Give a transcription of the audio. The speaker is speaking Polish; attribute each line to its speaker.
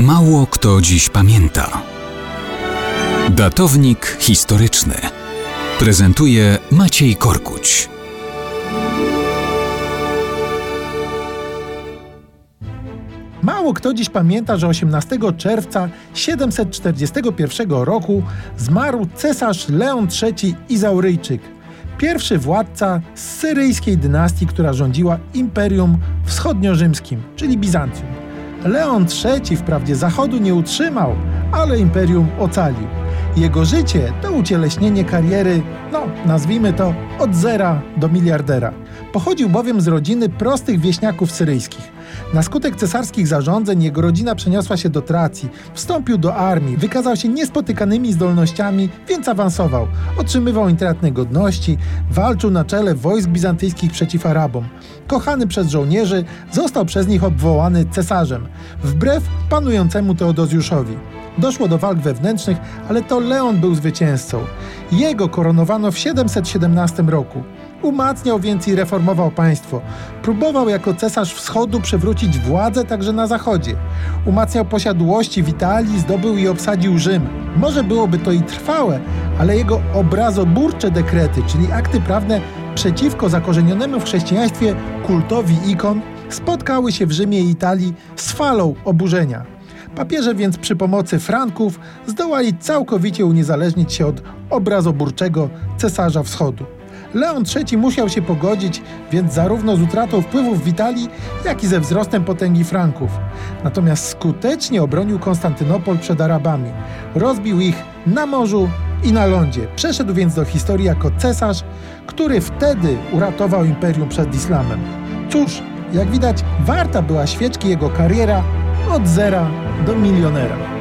Speaker 1: Mało kto dziś pamięta. Datownik historyczny prezentuje Maciej Korkuć.
Speaker 2: Mało kto dziś pamięta, że 18 czerwca 741 roku zmarł cesarz Leon III Izauryjczyk, pierwszy władca z syryjskiej dynastii, która rządziła Imperium Wschodnio-Rzymskim, czyli Bizancjum. Leon III wprawdzie Zachodu nie utrzymał, ale imperium ocalił. Jego życie to ucieleśnienie kariery, no nazwijmy to od zera do miliardera. Pochodził bowiem z rodziny prostych wieśniaków syryjskich. Na skutek cesarskich zarządzeń jego rodzina przeniosła się do Tracji, wstąpił do armii, wykazał się niespotykanymi zdolnościami, więc awansował. Otrzymywał intratne godności, walczył na czele wojsk bizantyjskich przeciw Arabom. Kochany przez żołnierzy, został przez nich obwołany cesarzem, wbrew panującemu Teodozjuszowi. Doszło do walk wewnętrznych, ale to Leon był zwycięzcą. Jego koronowano w 717 roku. Umacniał więc i reformował państwo. Próbował jako cesarz wschodu przywrócić władzę także na zachodzie. Umacniał posiadłości w Italii, zdobył i obsadził Rzym. Może byłoby to i trwałe, ale jego obrazoburcze dekrety, czyli akty prawne przeciwko zakorzenionemu w chrześcijaństwie kultowi ikon, spotkały się w Rzymie i Italii z falą oburzenia. Papieże więc przy pomocy Franków zdołali całkowicie uniezależnić się od obrazoburczego cesarza wschodu. Leon III musiał się pogodzić więc zarówno z utratą wpływów w Italii, jak i ze wzrostem potęgi Franków. Natomiast skutecznie obronił Konstantynopol przed Arabami. Rozbił ich na morzu i na lądzie. Przeszedł więc do historii jako cesarz, który wtedy uratował imperium przed islamem. Cóż, jak widać, warta była świeczki jego kariera od zera do milionera.